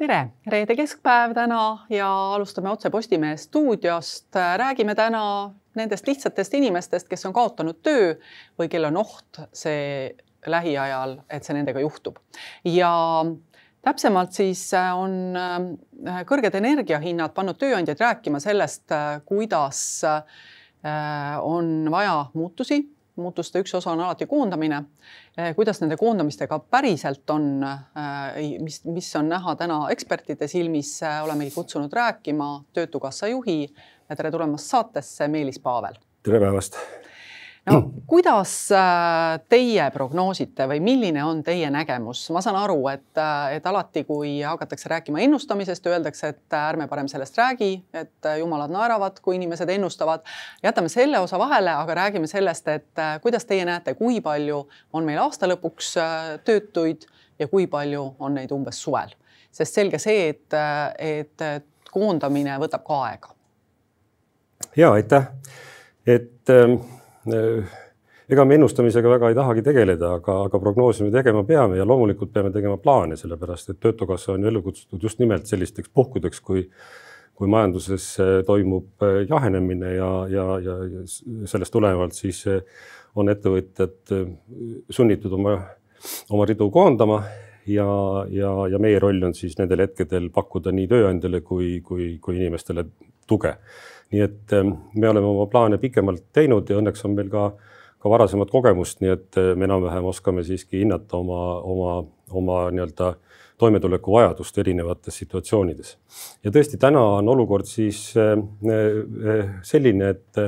tere, reede keskpäev täna ja alustame otse Postimehe stuudiost. räägime täna nendest lihtsatest inimestest, kes on kaotanud töö või kel on oht see lähiajal, et see nendega juhtub. ja täpsemalt siis on äh, kõrged energiahinnad pannud tööandjaid rääkima sellest, äh, kuidas äh, on vaja muutusi muutuste üks osa on alati koondamine. Eh, kuidas nende koondamistega päriselt on, eh, mis, mis on näha täna ekspertide silmis, eh, oleme kutsunud rääkima Töötukassa juhi. tere tulemast saatesse, Meelis Paavel. tere päevast no kuidas äh, teie prognoosite või milline on teie nägemus, ma saan aru, et, äh, et alati, kui hakatakse rääkima ennustamisest, öeldakse, et äh, ärme parem sellest räägi, et jumalad naeravad, kui inimesed ennustavad. jätame selle osa vahele, aga räägime sellest, et kuidas teie näete, kui palju on meil aasta lõpuks töötuid ja kui palju on neid umbes suvel, sest selge see, et, et koondamine võtab ka aega. ja aitäh, et ähm Äh, ega me ennustamisega väga ei tahagi tegeleda, aga, aga prognoosi me tegema peame ja loomulikult peame tegema plaane, sellepärast et Töötukassa on ju ellu kutsutud just nimelt sellisteks puhkudeks, kui kui majanduses äh, toimub äh, jahenemine ja, ja, ja sellest tulenevalt siis on ettevõtjad sunnitud oma, oma ridu koondama ja, ja, ja meie roll on siis nendel hetkedel pakkuda nii tööandjale kui, kui, kui inimestele tuge nii et ähm, me oleme oma plaane pikemalt teinud ja õnneks on meil ka, ka varasemat kogemust, nii et äh, me enam-vähem oskame siiski hinnata oma, oma, oma nii-öelda toimetuleku vajadust erinevates situatsioonides. ja tõesti, täna on olukord siis äh, äh, selline, et,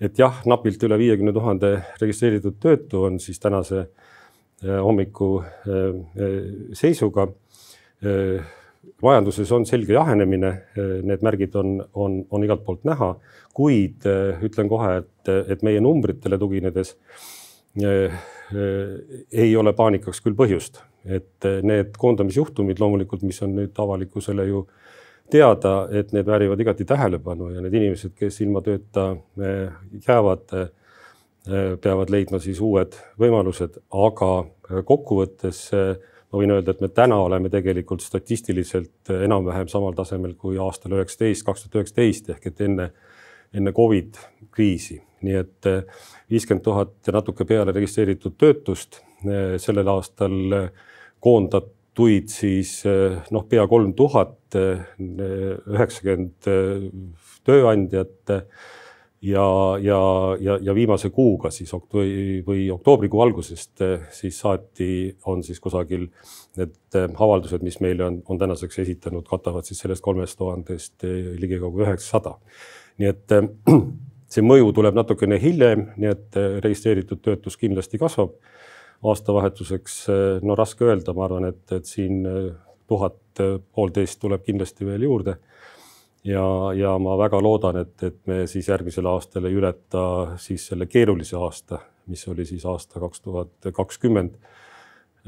et jah, napilt üle viiekümne tuhande registreeritud töötu on siis tänase hommiku seisuga majanduses on selge jahenemine, need märgid on, on, on igalt poolt näha, kuid eh, ütlen kohe, et, et meie numbritele tuginedes eh, eh, ei ole paanikaks küll põhjust, et need koondamisjuhtumid loomulikult, mis on nüüd avalikkusele ju teada, et need väärivad igati tähelepanu ja need inimesed, kes ilma tööta jäävad, peavad leidma siis uued võimalused, aga kokkuvõttes ma võin öelda, et me täna oleme tegelikult statistiliselt enam-vähem samal tasemel kui aastal üheksateist, kaks tuhat üheksateist ehk et enne, enne Covid kriisi, nii et eh, viiskümmend tuhat ja natuke peale registreeritud töötust eh, sellel aastal koondatuid siis eh, noh, pea kolm tuhat, üheksakümmend tööandjat ja, ja, ja, ja viimase kuuga siis oktoobri või oktoobrikuu algusest eh, siis saati, on siis kusagil need eh, avaldused, mis meile on, on tänaseks esitanud, katavad siis sellest kolmest tuhandest eh, ligikaudu üheksasada. nii et see mõju tuleb natukene hiljem, nii et registreeritud töötus kindlasti kasvab aastavahetuseks. no raske öelda, ma arvan, et, et siin tuhat, poolteist tuleb kindlasti veel juurde ja, ja ma väga loodan, et, et me siis järgmisel aastal ei ületa siis selle keerulise aasta, mis oli siis aasta kaks tuhat kakskümmend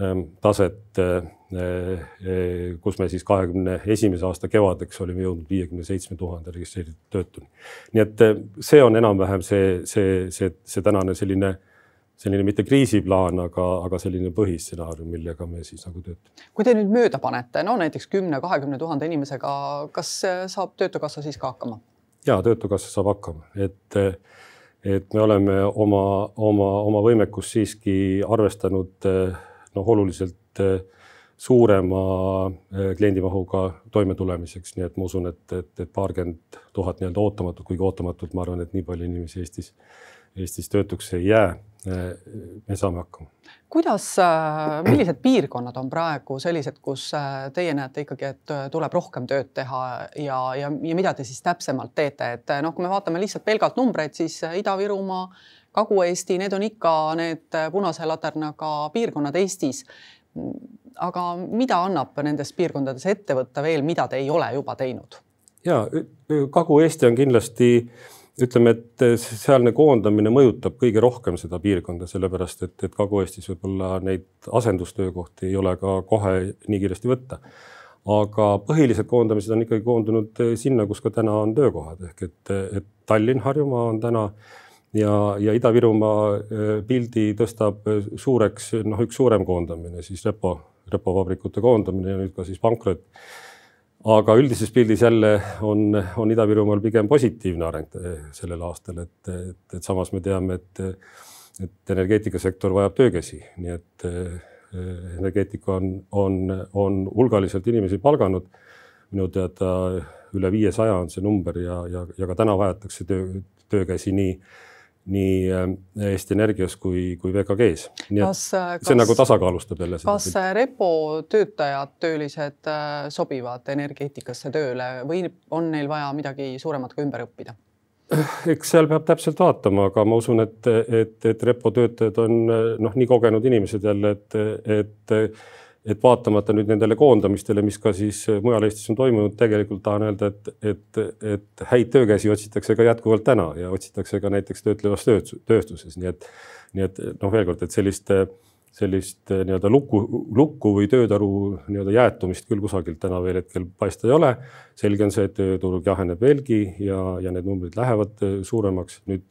ähm, taset, äh, äh, kus me siis kahekümne esimese aasta kevadeks olime jõudnud viiekümne seitsme tuhande registreeritud töötuni. nii et äh, see on enam-vähem see, see, see, see tänane selline selline mitte kriisiplaan, aga, aga selline põhistsenaarium, millega me siis nagu töötame. kui te nüüd mööda panete, no näiteks kümne, kahekümne tuhande inimesega, kas saab Töötukassa siis ka hakkama? ja Töötukassa saab hakkama, et, et me oleme oma, oma, oma võimekust siiski arvestanud noh, oluliselt suurema kliendimahuga toimetulemiseks, nii et ma usun, et, et, et paarkümmend tuhat nii-öelda ootamatult, kuigi ootamatult ma arvan, et nii palju inimesi Eestis, Eestis töötuks ei jää me saame hakkama. kuidas, äh, millised piirkonnad on praegu sellised, kus äh, teie näete ikkagi, et äh, tuleb rohkem tööd teha ja, ja, ja mida te siis täpsemalt teete, et noh, kui me vaatame lihtsalt pelgalt numbreid, siis Ida-Virumaa, Kagu-Eesti, need on ikka need punase laternaga piirkonnad Eestis. aga mida annab nendes piirkondades ette võtta veel, mida te ei ole juba teinud? ja Kagu-Eesti on kindlasti äh, ütleme, et sealne koondamine mõjutab kõige rohkem seda piirkonda, sellepärast et, et Kagu-Eestis võib-olla neid asendustöökohti ei ole ka kohe nii kiiresti võtta. aga põhilised koondamised on ikkagi koondunud sinna, kus ka täna on töökohad ehk et, et Tallinn, Harjumaa on täna ja, ja Ida-Virumaa pildi tõstab suureks, noh, üks suurem koondamine siis repo, repovabrikute koondamine ja nüüd ka siis pankrot aga üldises pildis jälle on, on Ida-Virumaal pigem positiivne areng sellel aastal, et, et, et samas me teame, et, et energeetikasektor vajab töökäsi, nii et energeetika on, on, on hulgaliselt inimesi palganud. minu teada üle viiesaja on see number ja, ja, ja ka täna vajatakse töö, töökäsi nii nii äh, Eesti Energias kui, kui VKG-s. nii kas, et kas, see nagu tasakaalustab jälle. kas repo töötajad, töölised äh, sobivad energeetikasse tööle või on neil vaja midagi suuremat ka ümber õppida? eks seal peab täpselt vaatama, aga ma usun, et, et, et repo töötajad on noh, nii kogenud inimesed jälle, et, et et vaatamata nüüd nendele koondamistele, mis ka siis mujal Eestis on toimunud, tegelikult tahan öelda, et, et, et häid töökäsi otsitakse ka jätkuvalt täna ja otsitakse ka näiteks töötlevas tööstuses, nii et, nii et noh, veel kord, et sellist, sellist nii-öelda lukku, lukku või töötaru nii-öelda jäätumist küll kusagilt täna veel hetkel paista ei ole. selge on see, et tööturg jaheneb veelgi ja, ja need numbrid lähevad suuremaks. nüüd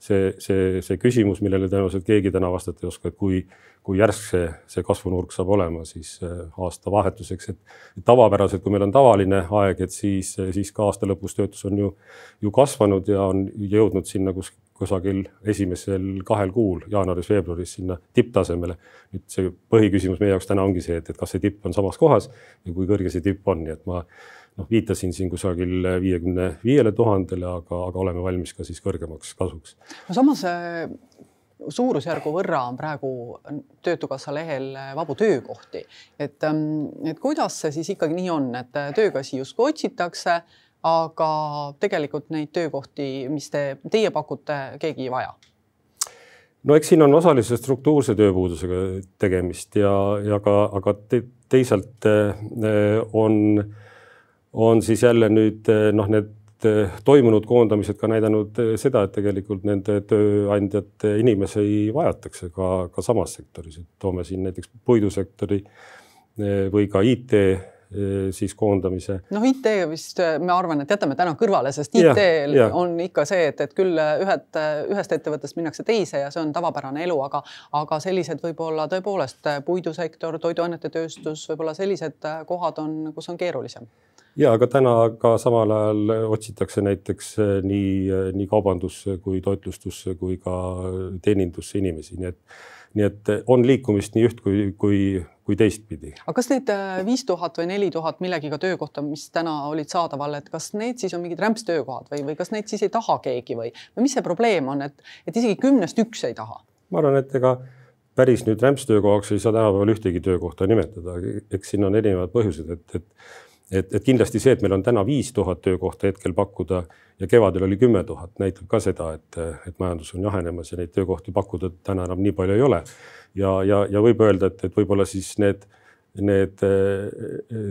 see, see, see küsimus, millele tõenäoliselt keegi täna vastata ei oska, et kui, kui järsk see, see kasvunurk saab olema siis äh, aastavahetuseks, et tavapäraselt, kui meil on tavaline aeg, et siis, siis ka aasta lõpus töötus on ju, ju kasvanud ja on jõudnud sinna kus, kusagil esimesel kahel kuul, jaanuaris-veebruaris sinna tipptasemele. nüüd see põhiküsimus meie jaoks täna ongi see, et, et kas see tipp on samas kohas ja kui kõrge see tipp on, nii et ma noh, viitasin siin kusagil viiekümne viiele tuhandele, aga, aga oleme valmis ka siis kõrgemaks kasvuks. no samas äh, suurusjärgu võrra on praegu Töötukassa lehel äh, vabu töökohti, et, ähm, et kuidas see siis ikkagi nii on, et äh, töökäsi justkui otsitakse, aga tegelikult neid töökohti, mis te, teie pakute, keegi ei vaja no eks siin on osaliselt struktuurse tööpuudusega tegemist ja, ja ka, aga te, teisalt on äh, on siis jälle nüüd eh, noh, need eh, toimunud koondamised ka näidanud eh, seda, et tegelikult nende tööandjate inimesi vajatakse ka, ka samas sektoris, et toome siin näiteks puidusektori või ka IT siis koondamise. noh, IT vist ma arvan, et jätame täna kõrvale, sest IT-l ja, ja. on ikka see, et, et küll ühed, ühest ettevõttest minnakse teise ja see on tavapärane elu, aga, aga sellised võib-olla tõepoolest puidusektor, toiduainete tööstus, võib-olla sellised kohad on, kus on keerulisem ja aga täna ka samal ajal otsitakse näiteks eh, nii, eh, nii kaubandusse kui toitlustusse kui ka teenindusse inimesi, nii et, nii et on liikumist nii üht kui, kui, kui teistpidi. aga kas need eh, viis tuhat või neli tuhat millegiga töökohta, mis täna olid saadaval, et kas need siis on mingid rämpstöökohad või, või kas neid siis ei taha keegi või, või mis see probleem on, et, et isegi kümnest üks ei taha? ma arvan, et ega päris nüüd rämpstöökohaks ei saa tänapäeval ühtegi töökohta nimetada, eks siin on erinevad põhjused, et, et et, et kindlasti see, et meil on täna viis tuhat töökohta hetkel pakkuda ja kevadel oli kümme tuhat, näitab ka seda, et, et majandus on jahenemas ja neid töökohti pakkuda täna enam nii palju ei ole. ja, ja, ja võib öelda, et, et võib-olla siis need, need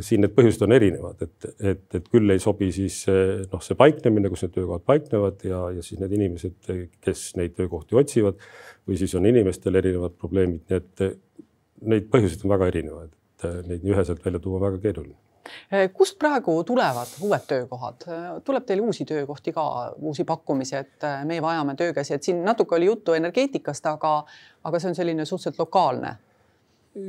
siin need põhjused on erinevad, et, et, et küll ei sobi siis noh, see paiknemine, kus need töökohad paiknevad ja, ja siis need inimesed, kes neid töökohti otsivad või siis on inimestel erinevad probleemid, nii et neid põhjuseid on väga erinevaid, et neid nii üheselt välja tuua väga keeruline kust praegu tulevad uued töökohad, tuleb teil uusi töökohti ka, uusi pakkumisi, et eh, me vajame töökäsi, et siin natuke oli juttu energeetikast, aga, aga see on selline suhteliselt lokaalne.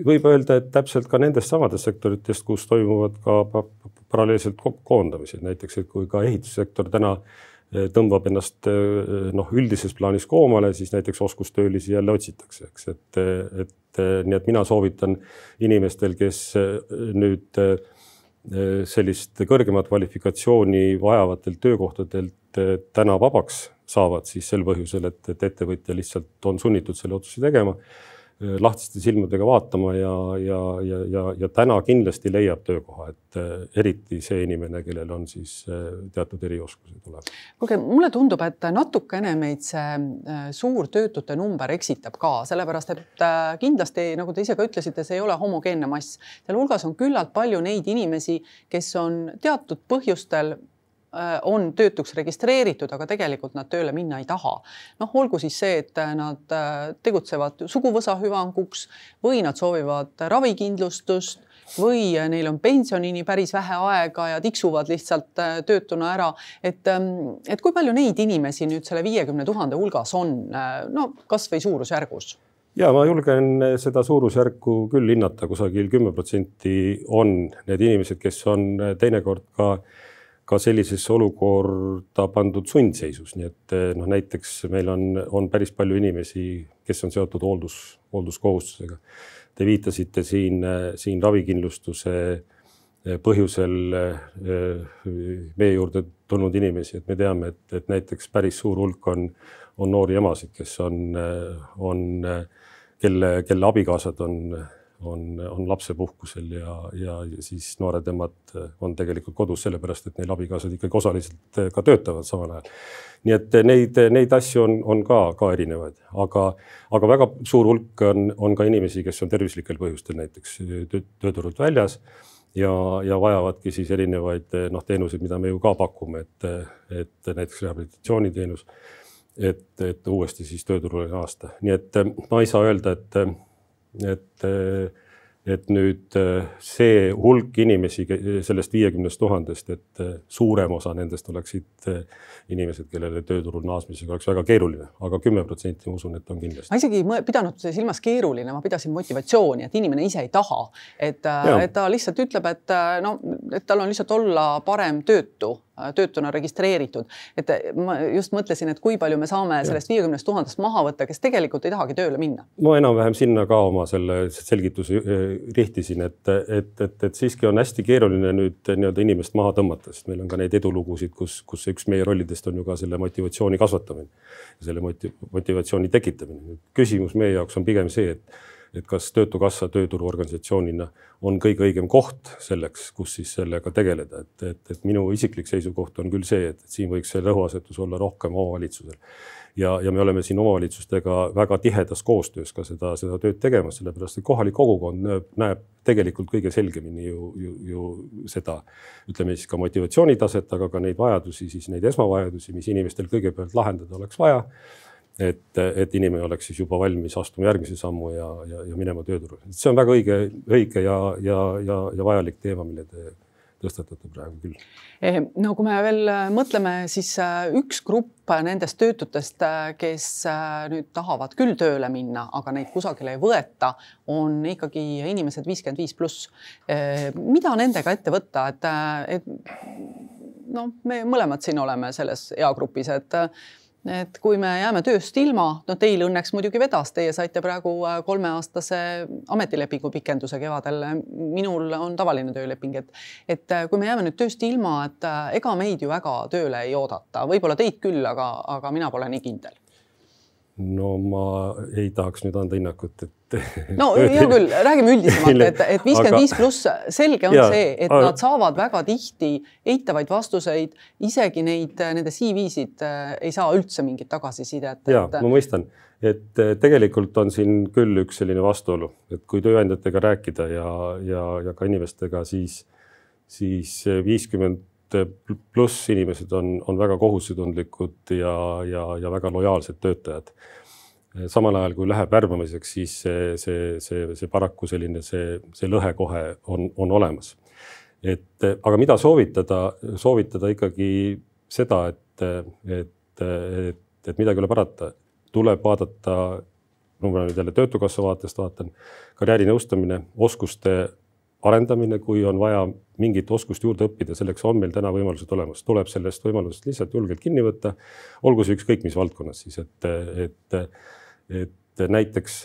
võib öelda, et täpselt ka nendest samadest sektoritest, kus toimuvad ka paralleelselt koondamised, näiteks et kui ka ehitussektor täna tõmbab ennast noh, üldises plaanis koomale, siis näiteks oskustöölisi jälle otsitakse, eks, et, et nii et mina soovitan inimestel, kes nüüd Eh, sellist kõrgemat kvalifikatsiooni vajavatelt töökohtadelt eh, täna vabaks saavad, siis sel põhjusel, et, et ettevõtja lihtsalt on sunnitud selle otsuse tegema. Äh, lahtiste silmadega vaatama ja, ja, ja, ja, ja täna kindlasti leiab töökoha, et äh, eriti see inimene, kellel on siis äh, teatud erioskused olemas. kuulge, mulle tundub, et natukene meid see suur töötute number eksitab ka, sellepärast et kindlasti, nagu te ise ka ütlesite, see ei ole homogeenne mass. sealhulgas on küllalt palju neid inimesi, kes on teatud põhjustel on töötuks registreeritud, aga tegelikult nad tööle minna ei taha. noh, olgu siis see, et nad äh, tegutsevad suguvõsa hüvanguks või nad soovivad ravikindlustust või neil on pensionini päris vähe aega ja tiksuvad lihtsalt äh, töötuna ära. et, ähm, et kui palju neid inimesi nüüd selle viiekümne tuhande hulgas on, no kasvõi suurusjärgus? ja ma julgen seda suurusjärku küll hinnata, kusagil kümme protsenti on need inimesed, kes on teinekord ka, ka sellisesse olukorda pandud sundseisus, nii et noh, näiteks meil on, on päris palju inimesi, kes on seotud hooldus, hoolduskohustusega. Te viitasite siin, siin ravikindlustuse põhjusel meie juurde tulnud inimesi, et me teame, et, et näiteks päris suur hulk on, on noori emasid, kes on, on kelle, kelle abikaasad on, on, on lapsepuhkusel ja, ja siis noored emad on tegelikult kodus sellepärast, et neil abikaasad ikkagi osaliselt ka töötavad samal ajal. nii et neid, neid asju on, on ka, ka erinevaid, aga, aga väga suur hulk on, on ka inimesi, kes on tervislikel põhjustel näiteks töö, tööturult väljas ja, ja vajavadki siis erinevaid noh, teenuseid, mida me ju ka pakume, et, et näiteks rehabilitatsiooniteenus et, et uuesti siis tööturule naasta, nii et ma ei saa öelda, et, et, et nüüd see hulk inimesi sellest viiekümnest tuhandest, et suurem osa nendest oleksid inimesed, kellele tööturul naasmisega oleks väga keeruline, aga kümme protsenti ma usun, et on kindlasti. ma isegi ei pidanud silmas keeruline, ma pidasin motivatsiooni, et inimene ise ei taha, et, et ta lihtsalt ütleb, et no, et tal on lihtsalt olla parem töötu töötuna registreeritud. et ma just mõtlesin, et kui palju me saame sellest viiekümnest tuhandest maha võtta, kes tegelikult ei tahagi tööle minna. ma enam-vähem sinna ka oma selle selgituse äh, rihtisin, et, et, et, et siiski on hästi keeruline nüüd nii-öelda inimest maha tõmmata, sest meil on ka neid edulugusid, kus, kus üks meie rollidest on ju ka selle motivatsiooni kasvatamine selle motiv motivatsiooni tekitamine. küsimus meie jaoks on pigem see, et et kas Töötukassa tööturuorganisatsioonina on kõige õigem koht selleks, kus siis sellega tegeleda, et, et, et minu isiklik seisukoht on küll see, et, siin võiks see rõhuasetus olla rohkem omavalitsusel. ja, ja me oleme siin omavalitsustega väga tihedas koostöös ka seda, seda tööd tegemas, sellepärast et kohalik kogukond näeb, näeb tegelikult kõige selgemini ju, ju, ju seda, ütleme siis ka motivatsioonitaset, aga ka neid vajadusi, siis neid esmavajadusi, mis inimestel kõigepealt lahendada oleks vaja et, et inimene oleks siis juba valmis astuma järgmise sammu ja, ja, ja minema tööturule. see on väga õige, õige ja, ja, ja, ja vajalik teema, mille te tõstatate praegu küll. Eh, no kui me veel mõtleme, siis äh, üks grupp nendest töötutest, äh, kes äh, nüüd tahavad küll tööle minna, aga neid kusagile ei võeta, on ikkagi inimesed viiskümmend viis pluss. mida nendega ette võtta, et, et noh, me mõlemad siin oleme selles eagrupis, et et kui me jääme tööst ilma, no teil õnneks muidugi vedas, teie saite praegu äh, kolmeaastase ametilepingu pikenduse kevadel. minul on tavaline tööleping, et, et äh, kui me jääme nüüd tööst ilma, et äh, ega meid ju väga tööle ei oodata, võib-olla teid küll, aga, aga mina pole nii kindel no ma ei tahaks nüüd anda hinnangut, et. no hea küll, räägime üldisemalt, et, et viiskümmend viis pluss, selge on ja, see, et aga... nad saavad väga tihti eitavaid vastuseid, isegi neid, nende CV-sid äh, ei saa üldse mingit tagasisidet. ja et... ma mõistan, et äh, tegelikult on siin küll üks selline vastuolu, et kui tööandjatega rääkida ja, ja, ja ka inimestega, siis, siis viiskümmend pluss inimesed on, on väga kohusetundlikud ja, ja, ja väga lojaalsed töötajad. Samal ajal, kui läheb värbamiseks, siis see, see, see, see paraku selline see, see lõhe kohe on, on olemas. et aga mida soovitada, soovitada ikkagi seda, et, et, et, et midagi ei ole parata, tuleb vaadata no ma nüüd jälle Töötukassa vaatest vaatan, karjäärinõustamine, oskuste arendamine, kui on vaja mingit oskust juurde õppida, selleks on meil täna võimalused olemas, tuleb sellest võimalusest lihtsalt julgelt kinni võtta. olgu see ükskõik mis valdkonnas siis, et, et, et näiteks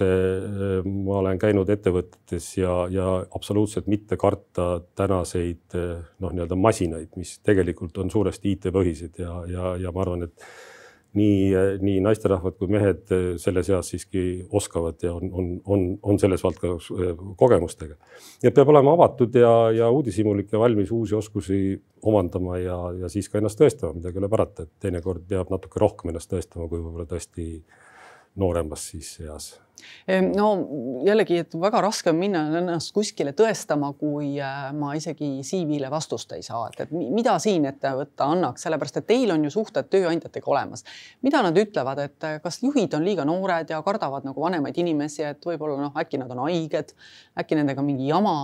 ma olen käinud ettevõtetes ja, ja absoluutselt mitte karta tänaseid noh, nii-öelda masinaid, mis tegelikult on suuresti IT-põhised ja, ja, ja ma arvan, et nii, nii naisterahvad kui mehed selle seas siiski oskavad ja on, on, on, on selles valdkonnas äh, kogemustega. nii et peab olema avatud ja, ja uudishimulik ja valmis uusi oskusi omandama ja, ja siis ka ennast tõestama, midagi ei ole parata, et teinekord peab natuke rohkem ennast tõestama, kui võib-olla tõesti nooremas siis eas no jällegi, et väga raske on minna ennast kuskile tõestama, kui äh, ma isegi CV-le vastust ei saa, et, et mida siin ette võtta annaks, sellepärast et teil on ju suhted tööandjatega olemas. mida nad ütlevad, et äh, kas juhid on liiga noored ja kardavad nagu vanemaid inimesi, et võib-olla noh, äkki nad on haiged, äkki nendega on mingi jama,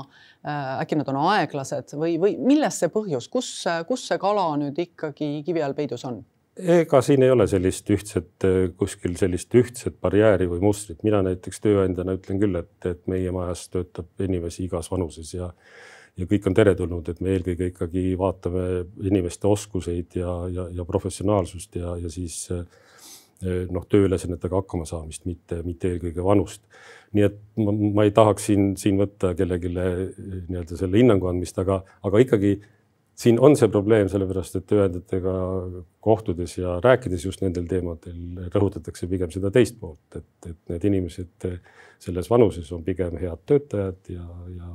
äh, äkki nad on aeglased või, või milles see põhjus, kus, kus see kala nüüd ikkagi kivi all peidus on? Ega siin ei ole sellist ühtset, kuskil sellist ühtset barjääri või mustrit. mina näiteks tööandjana ütlen küll, et, et meie majas töötab inimesi igas vanuses ja ja kõik on teretulnud, et me eelkõige ikkagi vaatame inimeste oskuseid ja, ja, ja professionaalsust ja, ja siis noh, tööülesannetega hakkama saamist, mitte, mitte eelkõige vanust. nii et ma, ma ei tahaks siin, siin võtta kellelegi nii-öelda selle hinnangu andmist, aga, aga ikkagi siin on see probleem, sellepärast et tööandjatega kohtudes ja rääkides just nendel teemadel rõhutatakse pigem seda teist poolt, et, et need inimesed selles vanuses on pigem head töötajad ja, ja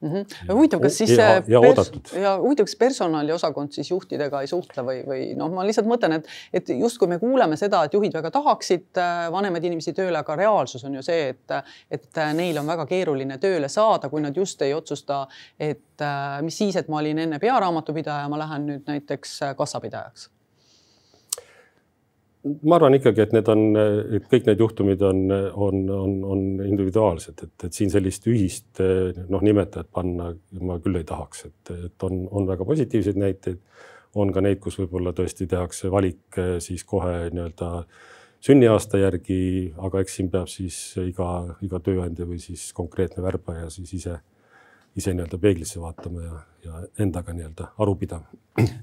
mm. -hmm. huvitav, kas siis ja, ja oodatud ja huvitav, kas personaliosakond siis juhtidega ei suhtle või, või noh, ma lihtsalt mõtlen, et, et justkui me kuuleme seda, et juhid väga tahaksid äh, vanemaid inimesi tööle, aga reaalsus on ju see, et, et neil on väga keeruline tööle saada, kui nad just ei otsusta, et äh, mis siis, et ma olin enne pearaamatupidaja, ma lähen nüüd näiteks äh, kassapidajaks ma arvan ikkagi, et need on, et kõik need juhtumid on, on, on, on individuaalsed, et, et siin sellist ühist noh, nimetajat panna ma küll ei tahaks, et, et on, on väga positiivseid näiteid. on ka neid, kus võib-olla tõesti tehakse valik siis kohe nii-öelda sünniaasta järgi, aga eks siin peab siis iga, iga tööandja või siis konkreetne värbaja siis ise ise nii-öelda peeglisse vaatama ja, ja endaga nii-öelda aru pidama.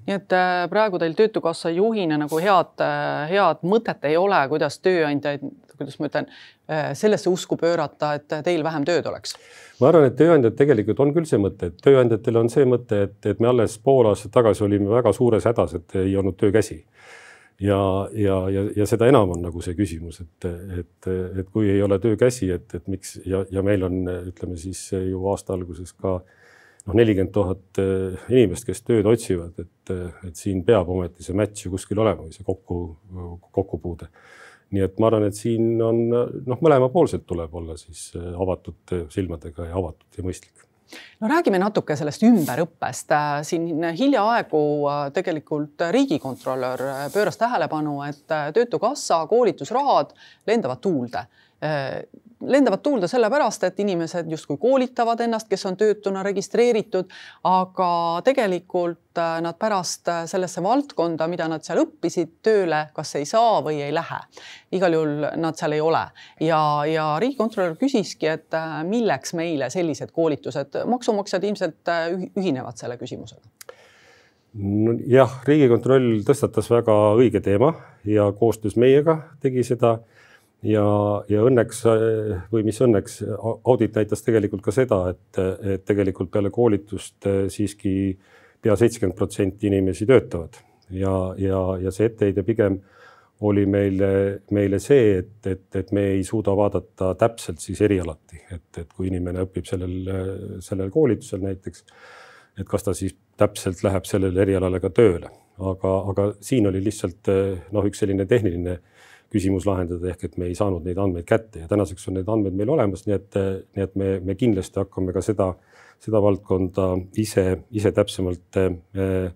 Nii et äh, praegu teil Töötukassa juhina nagu head, äh, head mõtet ei ole, kuidas tööandjaid, kuidas ma ütlen, äh, sellesse usku pöörata, et teil vähem tööd oleks? ma arvan, et tööandjad tegelikult on küll see mõte, et tööandjatel on see mõte, et, et me alles pool aastat tagasi olime väga suures hädas, et ei olnud töökäsi ja, ja, ja, ja seda enam on nagu see küsimus, et, et, et kui ei ole töökäsi, et, et miks ja, ja meil on, ütleme siis ju aasta alguses ka noh, nelikümmend tuhat eh, inimest, kes tööd otsivad, et, et siin peab ometi see match ju kuskil olema või see kokku, kokkupuude. nii et ma arvan, et siin on noh, mõlemapoolselt tuleb olla siis avatud silmadega ja avatud ja mõistlik no räägime natuke sellest ümberõppest. siin hiljaaegu äh, tegelikult riigikontrolör äh, pööras tähelepanu, et äh, Töötukassa koolitusrahad lendavad tuulde lendavad tuulde sellepärast, et inimesed justkui koolitavad ennast, kes on töötuna registreeritud, aga tegelikult äh, nad pärast äh, sellesse valdkonda, mida nad seal õppisid, tööle kas ei saa või ei lähe. igal juhul nad seal ei ole. Ja, ja riigikontrolör küsiski, et äh, milleks meile sellised koolitused, maksumaksjad ilmselt ühinevad selle küsimusega. No jah, Riigikontroll tõstatas väga õige teema ja koostöös meiega tegi seda ja, ja õnneks või mis õnneks, audit näitas tegelikult ka seda, et, et tegelikult peale koolitust eh, siiski pea seitsekümmend protsenti inimesi töötavad. Ja, ja, ja see etteheide pigem oli meile, meile see, et, et, et me ei suuda vaadata täpselt siis erialati, et, et kui inimene õpib sellel, sellel koolitusel näiteks, et kas ta siis täpselt läheb sellele erialale ka tööle, aga, aga siin oli lihtsalt noh, üks selline tehniline küsimus lahendada, ehk et me ei saanud neid andmeid kätte ja tänaseks on need andmed meil olemas, nii et, nii et me, me kindlasti hakkame ka seda, seda valdkonda ise, ise täpsemalt äh,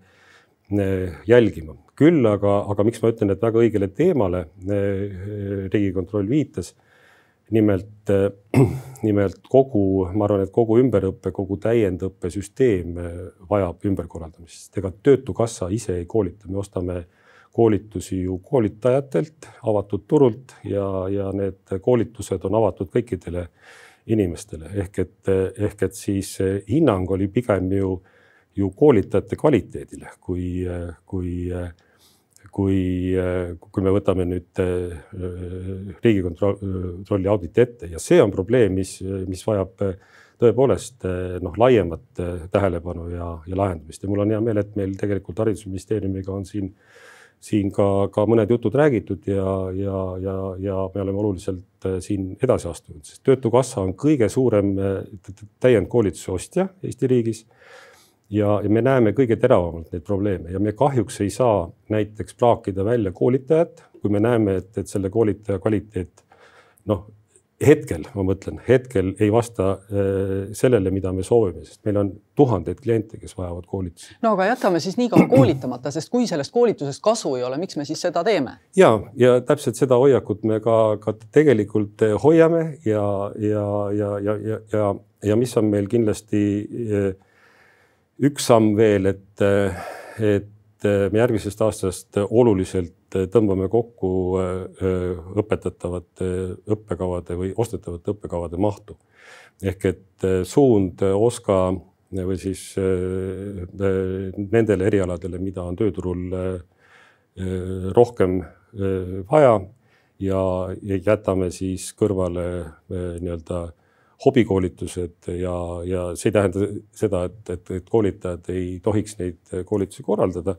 jälgima. küll aga, aga miks ma ütlen, et väga õigele teemale äh, Riigikontroll viitas nimelt, nimelt kogu, ma arvan, et kogu ümberõppe, kogu täiendõppesüsteem vajab ümberkorraldamist, ega Töötukassa ise ei koolita, me ostame koolitusi ju koolitajatelt avatud turult ja, ja need koolitused on avatud kõikidele inimestele. Ehk et, ehk et siis hinnang oli pigem ju, ju koolitajate kvaliteedile, kui, kui, kui, kui me võtame nüüd Riigikontrolli auditi ette. Ja see on probleem, mis, mis vajab tõepoolest noh, laiemat tähelepanu ja, ja lahendamist. Ja mul on hea meel, et meil tegelikult Haridusministeeriumiga on siin äh, siin ka, ka mõned jutud räägitud ja, ja, ja, ja me oleme oluliselt äh, siin edasi astunud, sest Töötukassa on kõige suurem äh, täiendkoolituse ostja Eesti riigis. ja, ja me näeme kõige teravamalt neid probleeme ja me kahjuks ei saa näiteks praakida välja koolitajat, kui me näeme, et, et selle koolitaja kvaliteet noh, hetkel, ma mõtlen, hetkel ei vasta äh, sellele, mida me soovime, sest meil on tuhandeid kliente, kes vajavad koolitusi. no aga jätame siis nii kaua koolitamata, sest kui sellest koolitusest kasu ei ole, miks me siis seda teeme? ja, ja täpselt seda hoiakut me ka, ka tegelikult äh, hoiame ja, ja, ja, ja, ja, ja, ja mis on meil kindlasti äh, üks samm veel, et, et me järgmisest aastast oluliselt tõmbame kokku õpetatavate õppekavade või ostetavate õppekavade mahtu. ehk et suund OSKA või siis nendele erialadele, mida on tööturul rohkem vaja ja jätame siis kõrvale nii-öelda hobikoolitused ja, ja see ei tähenda seda, et, et, et koolitajad ei tohiks neid koolitusi korraldada.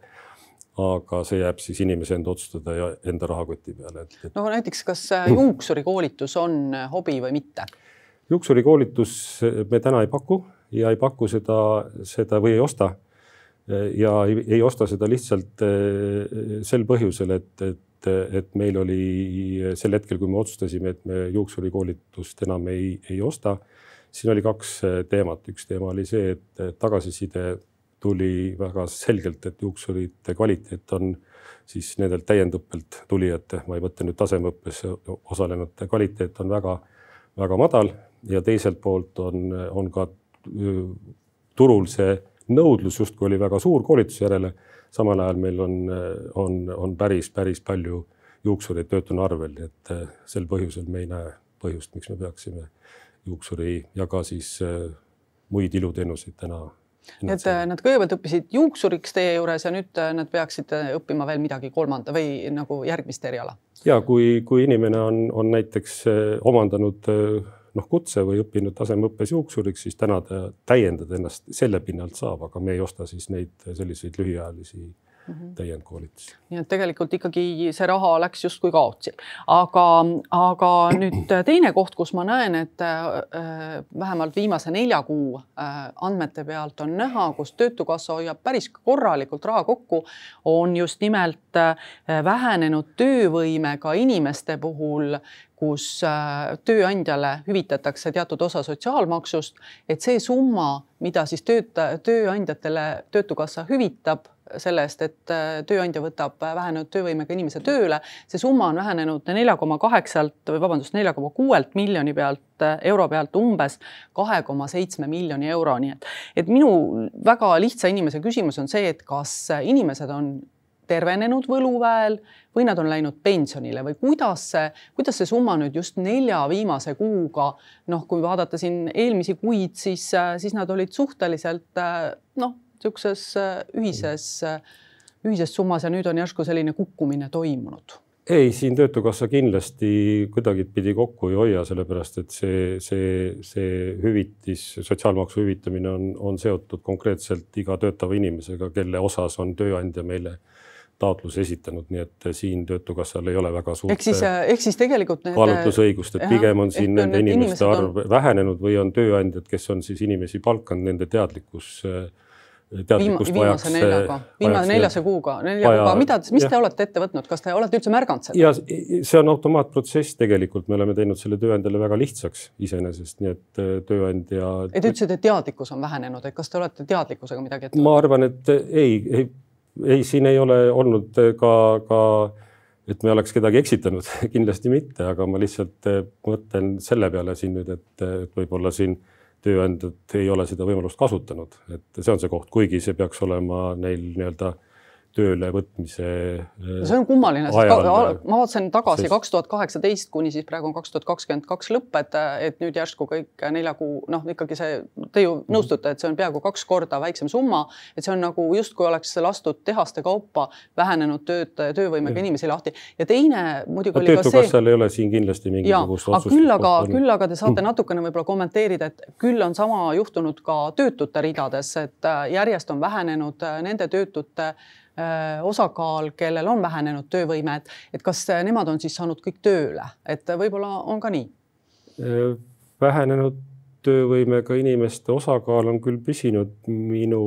aga see jääb siis inimese enda otsustada ja enda rahakoti peale, et, no näiteks, kas äh, juuksurikoolitus on äh, hobi või mitte? juuksurikoolitus me täna ei paku ja ei paku seda, seda või ei osta. ja ei, ei osta seda lihtsalt äh, sel põhjusel, et, et et, et meil oli sel hetkel, kui me otsustasime, et me juuksurikoolitust enam ei, ei osta, siin oli kaks teemat, üks teema oli see, et tagasiside tuli väga selgelt, et juuksurite kvaliteet on siis nendelt täiendõppelt tulijate, ma ei mõtle nüüd tasemeõppes osalenute kvaliteet on väga-väga madal ja teiselt poolt on, on ka turul see nõudlus justkui oli väga suur koolituse järele samal ajal meil on, on, on päris, päris palju juuksureid töötuna arvel, nii et eh, sel põhjusel me ei näe põhjust, miks me peaksime juuksuri ja ka siis eh, muid iluteenuseid täna nii et eh, nad kõigepealt õppisid juuksuriks teie juures ja nüüd nad peaksid õppima veel midagi kolmanda või nagu järgmist eriala? ja kui, kui inimene on, on näiteks omandanud noh, kutse või õppinud tasemeõppes juuksuriks, siis täna ta täiendada ennast selle pinnalt saab, aga me ei osta siis neid selliseid lühiajalisi mm -hmm. täiendkoolitusi. nii et tegelikult ikkagi see raha läks justkui kaotsi, aga, aga nüüd teine koht, kus ma näen, et äh, vähemalt viimase nelja kuu äh, andmete pealt on näha, kus Töötukassa hoiab päris korralikult raha kokku, on just nimelt äh, vähenenud töövõimega inimeste puhul kus tööandjale hüvitatakse teatud osa sotsiaalmaksust, et see summa, mida siis tööta-, tööandjatele Töötukassa hüvitab selle eest, et äh, tööandja võtab vähenenud töövõimega inimese tööle, see summa on vähenenud nelja koma kaheksalt või vabandust, nelja koma kuuelt miljoni pealt, äh, euro pealt umbes kahe koma seitsme miljoni euroni, et, et minu väga lihtsa inimese küsimus on see, et kas inimesed on tervenenud võluväel või nad on läinud pensionile või kuidas see, kuidas see summa nüüd just nelja viimase kuuga, noh, kui vaadata siin eelmisi kuid, siis, siis nad olid suhteliselt noh, niisuguses ühises, ühises summas ja nüüd on järsku selline kukkumine toimunud ei, siin Töötukassa kindlasti kuidagipidi kokku ei hoia, sellepärast et see, see, see hüvitis, sotsiaalmaksu hüvitamine on, on seotud konkreetselt iga töötava inimesega, kelle osas on tööandja meile taotluse esitanud, nii et siin Töötukassal ei ole väga suurt. ehk siis, ehk siis tegelikult need. kaalutlusõigust, et pigem on siin nende inimeste arv on... vähenenud või on tööandjad, kes on siis inimesi palkanud, nende teadlikkus teadlikkust Viima, vajaks. viimase neljaga, viimase neljase kuuga, nelja vaja, kuuga, mida, mis ja. te olete ette võtnud, kas te olete üldse märganud seda? ja see on automaatprotsess tegelikult, me oleme teinud selle tööandjale väga lihtsaks iseenesest, nii et tööandja. et ütlesite, et teadlikkus on vähenenud, et kas te olete teadlikkusega midagi ette võtnud? ma arvan, et ei, ei ei, siin ei ole olnud ka, ka et me oleks kedagi eksitanud kindlasti mitte, aga ma lihtsalt mõtlen selle peale siin nüüd, et võib-olla siin tööandjad ei ole seda võimalust kasutanud, et see on see koht, kuigi see peaks olema neil nii-öelda töölevõtmise. Äh, see on kummaline, sest ma vaatasin tagasi kaks tuhat kaheksateist kuni siis praegu on kaks tuhat kakskümmend kaks lõpp, et, nüüd järsku kõik nelja kuu, noh, ikkagi see, te ju mhm. nõustute, et see on peaaegu kaks korda väiksem summa, et see on nagu justkui oleks lastud tehaste kaupa vähenenud tööd, töövõimega inimesi lahti ja teine muidugi oli ka see. töötukassal ei ole siin kindlasti mingisugust otsust. küll aga, küll aga te saate natukene võib-olla kommenteerida, et küll on sama juhtunud ka töötute ridades, et äh, järjest on vähenenud äh, nende töötute osakaal, kellel on vähenenud töövõime, et, et kas nemad on siis saanud kõik tööle, et võib-olla on ka nii? Äh, vähenenud töövõimega inimeste osakaal on küll püsinud minu.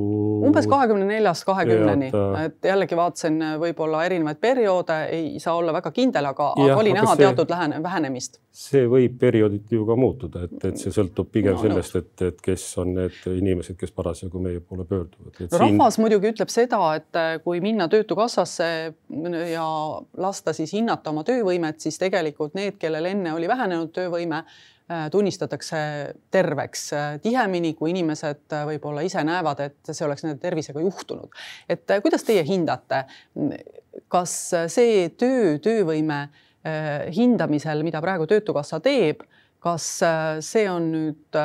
umbes kahekümne neljast kahekümneni, et jällegi vaatasin võib-olla erinevaid perioode, ei saa olla väga kindel, aga, aga oli näha see, teatud lähene, vähenemist. see võib periooditi ju ka muutuda, et, et see sõltub pigem no, sellest, et, et kes on need inimesed, kes parasjagu meie poole pöörduvad. No, siin... rahvas muidugi ütleb seda, et kui minna Töötukassasse ja lasta siis hinnata oma töövõimet, siis tegelikult need, kellel enne oli vähenenud töövõime tunnistatakse terveks tihemini, kui inimesed võib-olla ise näevad, et see oleks nende tervisega juhtunud. et kuidas teie hindate, kas see töö, töövõime hindamisel, mida praegu Töötukassa teeb, kas see on nüüd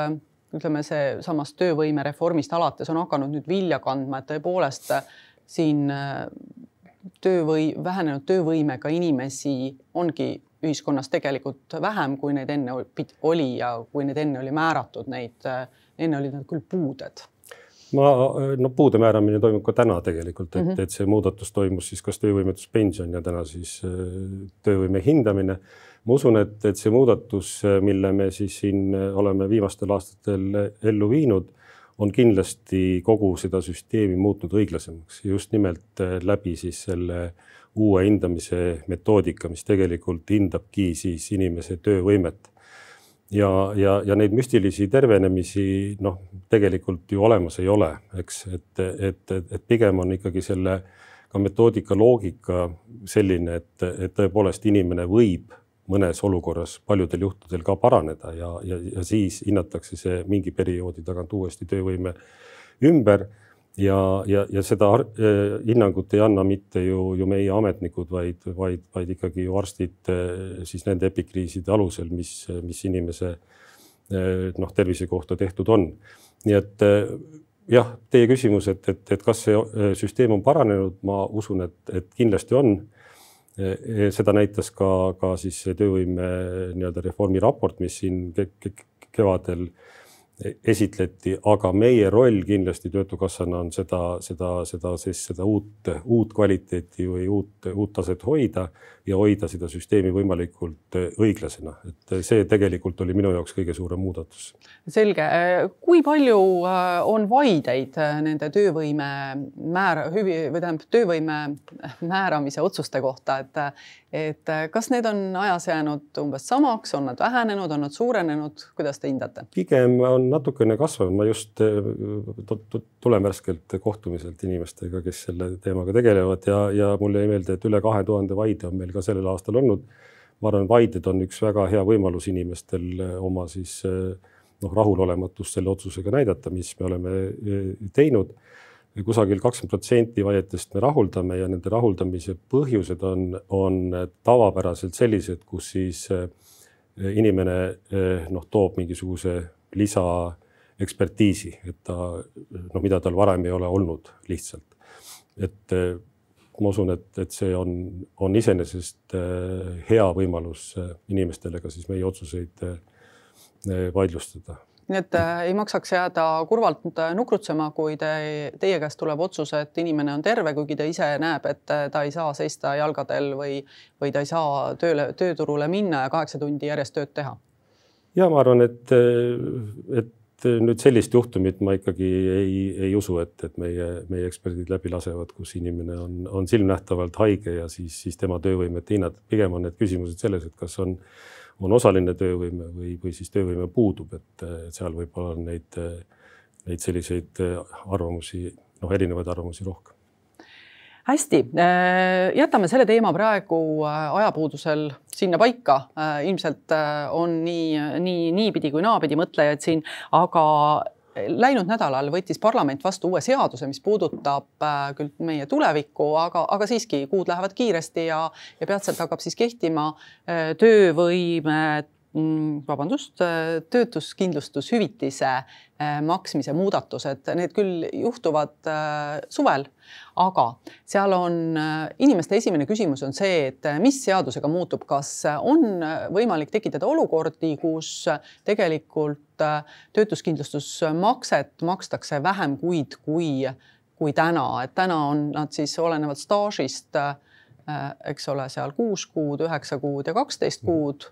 ütleme, seesamast töövõimereformist alates on hakanud nüüd vilja kandma, et tõepoolest siin töövõi, vähenenud töövõimega inimesi ongi ühiskonnas tegelikult vähem, kui neid enne oli ja kui neid enne oli määratud, neid, enne olid nad küll puuded ma, no puude määramine toimub ka täna tegelikult, et mm, -hmm. et see muudatus toimus siis kas töövõimetuspension ja täna siis äh, töövõime hindamine. ma usun, et, et see muudatus, mille me siis siin oleme viimastel aastatel ellu viinud on kindlasti kogu seda süsteemi muutnud õiglasemaks just nimelt äh, läbi siis selle uue hindamise metoodika, mis tegelikult hindabki siis inimese töövõimet. ja, ja, ja neid müstilisi tervenemisi noh, tegelikult ju olemas ei ole, eks, et, et, et, pigem on ikkagi selle ka metoodika loogika selline, et, et tõepoolest inimene võib mõnes olukorras paljudel juhtudel ka paraneda ja, ja, ja siis hinnatakse see mingi perioodi tagant uuesti töövõime ümber. Ja, ja, ja seda hinnangut ei anna mitte ju, ju meie ametnikud, vaid, vaid, vaid ikkagi ju arstid äh, siis nende epikriiside alusel, mis, mis inimese äh, noh, tervise kohta tehtud on. nii et jah, teie küsimus, et, et, et kas see süsteem on paranenud, ma usun, et, et kindlasti on seda näitas ka, ka siis töövõime nii-öelda reformi raport, mis siin kevadel esitleti, aga meie roll kindlasti Töötukassana on seda, seda, seda siis seda uut, uut kvaliteeti või uut, uut taset hoida ja hoida seda süsteemi võimalikult õiglasena, et see tegelikult oli minu jaoks kõige suurem muudatus. selge, kui palju äh, on vaideid äh, nende töövõime määra, hüvi või tähendab töövõime määramise otsuste kohta, et et kas need on ajas jäänud umbes samaks, on nad vähenenud, on nad suurenenud, kuidas te hindate? pigem on natukene kasvanud, ma just äh, tulen värskelt kohtumiselt inimestega, kes selle teemaga tegelevad ja, ja mulle jäi meelde, et üle kahe tuhande vaide on meil ka sellel aastal olnud. ma arvan, vaided on üks väga hea võimalus inimestel äh, oma siis äh, noh, rahulolematust selle otsusega näidata, mis me oleme teinud kusagil kakskümmend protsenti vaietest me rahuldame ja nende rahuldamise põhjused on, on tavapäraselt sellised, kus siis eh, inimene eh, noh, toob mingisuguse lisaekspertiisi, et ta noh, mida tal varem ei ole olnud lihtsalt. et eh, ma usun, et, et see on, on iseenesest hea võimalus inimestele ka siis meie otsuseid vaidlustada nii et ei maksaks jääda kurvalt nukrutsema, kui te, teie käest tuleb otsus, et inimene on terve, kuigi ta ise näeb, et ta ei saa seista jalgadel või, või ta ei saa tööle, tööturule minna ja kaheksa tundi järjest tööd teha. Ja ma arvan, et, et nüüd sellist juhtumit ma ikkagi ei, ei usu, et, et meie, meie eksperdid läbi lasevad, kus inimene on, on silmnähtavalt haige ja siis, siis tema töövõimet hinnata. pigem on need küsimused selles, et kas on on osaline töövõime või, või siis töövõime puudub, et seal võib-olla on neid, neid selliseid arvamusi, noh, erinevaid arvamusi rohkem hästi, jätame selle teema praegu ajapuudusel sinna paika. ilmselt on nii, nii niipidi kui naapidi mõtlejaid siin, aga läinud nädalal võttis parlament vastu uue seaduse, mis puudutab äh, küll meie tulevikku, aga, aga siiski kuud lähevad kiiresti ja, ja peatselt hakkab siis kehtima äh, töövõime vabandust, äh, töötuskindlustushüvitise maksmise muudatused, need küll juhtuvad suvel, aga seal on inimeste esimene küsimus on see, et mis seadusega muutub, kas on võimalik tekitada olukordi, kus tegelikult Äh, töötuskindlustusmakset makstakse vähem kuid, kui, kui täna, et täna on nad siis olenevalt staažist, äh, eks ole, seal kuus kuud, üheksa kuud ja kaksteist mhm. kuud.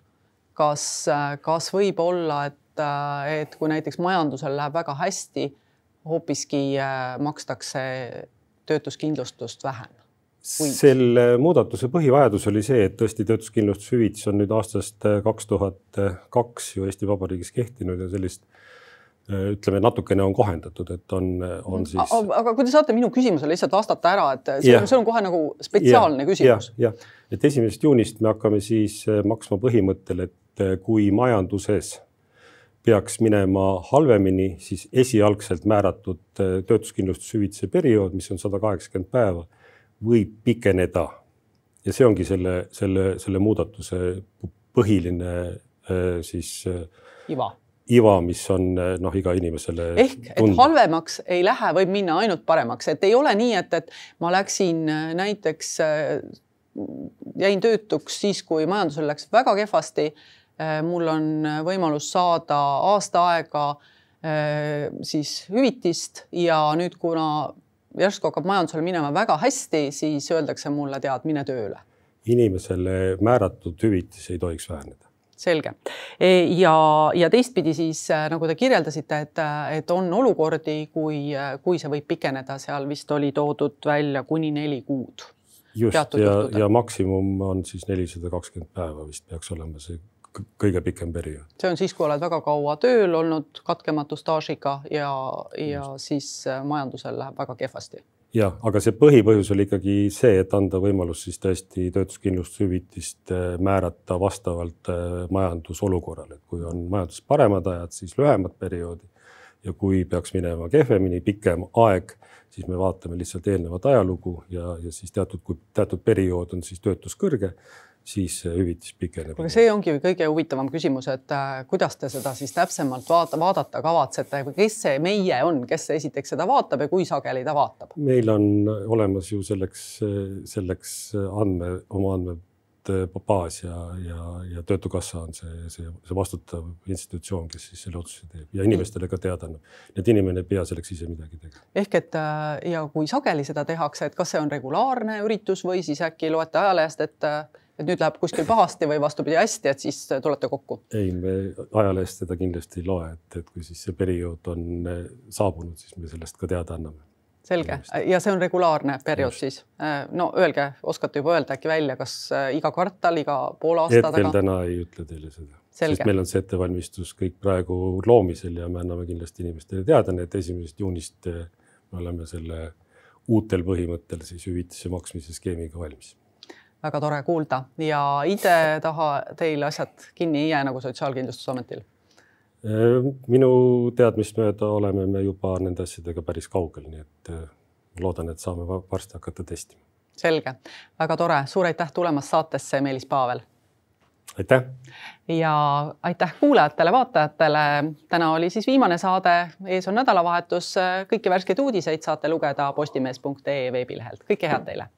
Kas, äh, kas võib olla, et, et kui näiteks majandusel läheb väga hästi, hoopiski makstakse töötuskindlustust vähem? selle muudatuse põhivajadus oli see, et tõesti töötuskindlustushüvitis on nüüd aastast äh, kaks tuhat kaks ju Eesti Vabariigis kehtinud ja sellist äh, ütleme, natukene on kohendatud, et on, on mm. siis. aga kui te saate minu küsimusele lihtsalt vastata ära, et see, yeah. see on kohe nagu spetsiaalne yeah. küsimus. jah yeah., et esimesest juunist me hakkame siis äh, maksma põhimõttel, et kui majanduses peaks minema halvemini, siis esialgselt määratud äh, töötuskindlustushüvitise periood, mis on sada kaheksakümmend päeva, võib pikeneda. ja see ongi selle, selle, selle muudatuse põhiline äh, siis iva iva, mis on noh, iga inimesele. ehk, et halvemaks ei lähe, võib minna ainult paremaks, et ei ole nii, et, et ma läksin näiteks, jäin töötuks siis, kui majandusel läks väga kehvasti mul on võimalus saada aasta aega äh, siis hüvitist ja nüüd, kuna järsku hakkab majandusel minema väga hästi, siis öeldakse mulle, tead, mine tööle. inimesele määratud hüvitis ei tohiks väheneda selge e, ja, ja teistpidi siis äh, nagu te kirjeldasite, et, et on olukordi, kui, kui see võib pikeneda, seal vist oli toodud välja kuni neli kuud. just ja, ja maksimum on siis nelisada kakskümmend päeva vist peaks olema see kõige pikem periood. see on siis, kui oled väga kaua tööl olnud katkematu staažiga ja, ja Just. siis äh, majandusel läheb väga kehvasti. jah, aga see põhipõhjus oli ikkagi see, et anda võimalus siis tõesti töötuskindlustushüvitist äh, määrata vastavalt äh, majandusolukorrale, et kui on majanduses paremad ajad, siis lühemat perioodi ja kui peaks minema kehvemini, pikem aeg, siis me vaatame lihtsalt eelnevat ajalugu ja, ja siis teatud, kui teatud periood on siis töötus kõrge siis hüvitis pikeneb. aga see ongi kõige huvitavam küsimus, et äh, kuidas te seda siis täpsemalt vaata, vaadata kavatsete kes see meie on, kes esiteks seda vaatab ja kui sageli ta vaatab? meil on olemas ju selleks, selleks andme, oma andmete baas ja, ja, ja Töötukassa on see, see, see vastutav institutsioon, kes siis selle otsuse teeb ja inimestele ka teada annab. et inimene ei pea selleks ise midagi tegema. ehk et äh, ja kui sageli seda tehakse, et kas see on regulaarne üritus või siis äkki loete ajalehest, et äh, et nüüd läheb kuskil pahasti või vastupidi hästi, et siis tulete kokku? ei, me ajalehest seda kindlasti ei loe, et, et kui siis see periood on eh, saabunud, siis me sellest ka teada anname. selge ja see on regulaarne periood Just. siis? Eh, no öelge, oskate juba öelda äkki välja, kas iga kvartal, iga poole aasta taga? hetkel täna ei ütle teile seda. sest meil on see ettevalmistus kõik praegu loomisel ja me anname kindlasti inimestele teada, nii et esimesest juunist me oleme selle uutel põhimõttel siis hüvitise maksmise skeemiga valmis väga tore kuulda ja IDE taha teil asjad kinni ei jää nagu Sotsiaalkindlustusametil? Äh, minu teadmist mööda oleme me juba nende asjadega päris kaugel, nii et äh, loodan, et saame varsti hakata testima. selge, väga tore, suur aitäh tulemast saatesse, Meelis Paavel. aitäh. ja aitäh kuulajatele-vaatajatele. täna oli siis viimane saade, ees on nädalavahetus. kõiki värskeid uudiseid saate lugeda postimees.ee veebilehelt. kõike head teile